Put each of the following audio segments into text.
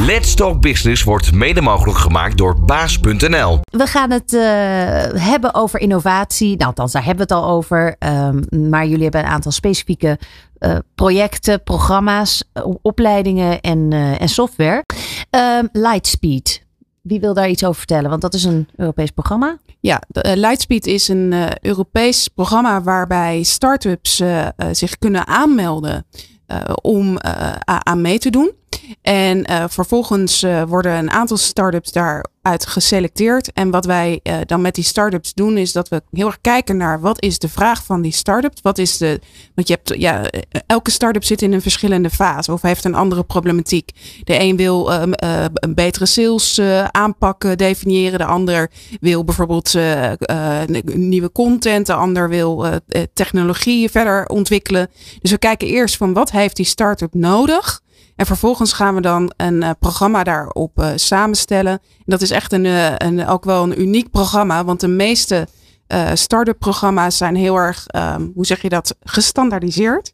Let's Talk Business wordt mede mogelijk gemaakt door baas.nl. We gaan het uh, hebben over innovatie. Nou, althans, daar hebben we het al over. Um, maar jullie hebben een aantal specifieke uh, projecten, programma's, opleidingen en, uh, en software. Um, Lightspeed. Wie wil daar iets over vertellen? Want dat is een Europees programma. Ja, de, Lightspeed is een Europees programma waarbij start-ups zich kunnen aanmelden om aan mee te doen. En uh, vervolgens uh, worden een aantal start-ups daaruit geselecteerd. En wat wij uh, dan met die start-ups doen, is dat we heel erg kijken naar wat is de vraag van die start-up. Wat is de. Want je hebt, ja, elke start-up zit in een verschillende fase of heeft een andere problematiek. De een wil um, een betere sales aanpak definiëren. De ander wil bijvoorbeeld nieuwe content. De ander wil technologie verder ontwikkelen. Dus we kijken eerst van wat heeft die start-up nodig. En vervolgens gaan we dan een uh, programma daarop uh, samenstellen. En dat is echt een, uh, een, ook wel een uniek programma, want de meeste start-up programma's zijn heel erg, um, hoe zeg je dat, gestandaardiseerd.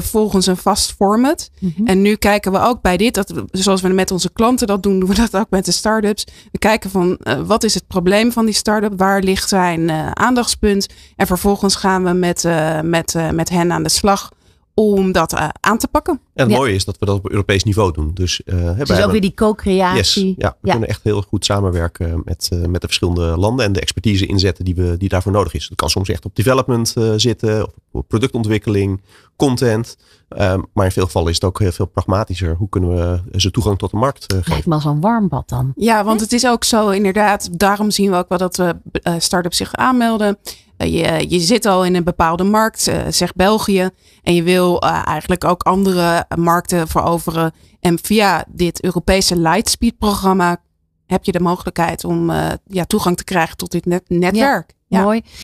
volgens een vast format. Mm -hmm. En nu kijken we ook bij dit, dat, zoals we met onze klanten dat doen, doen we dat ook met de start-ups. We kijken van wat is het probleem van die start-up, waar ligt zijn aandachtspunt. En vervolgens gaan we met, met, met hen aan de slag om dat uh, aan te pakken. En het ja. mooie is dat we dat op Europees niveau doen. Dus, uh, dus ook weer die co-creatie. Yes, ja, we ja. kunnen echt heel goed samenwerken met, uh, met de verschillende landen en de expertise inzetten die, we, die daarvoor nodig is. Dat kan soms echt op development zitten, of op productontwikkeling, content. Um, maar in veel gevallen is het ook heel veel pragmatischer. Hoe kunnen we ze toegang tot de markt geven? Lijkt me als een warmbad dan. Ja, want het is ook zo inderdaad. Daarom zien we ook wel dat we start-ups zich aanmelden. Je, je zit al in een bepaalde markt, zeg België. En je wil uh, eigenlijk ook andere markten veroveren. En via dit Europese Lightspeed programma heb je de mogelijkheid om ja, toegang te krijgen tot dit net netwerk. Ja, ja. Mooi.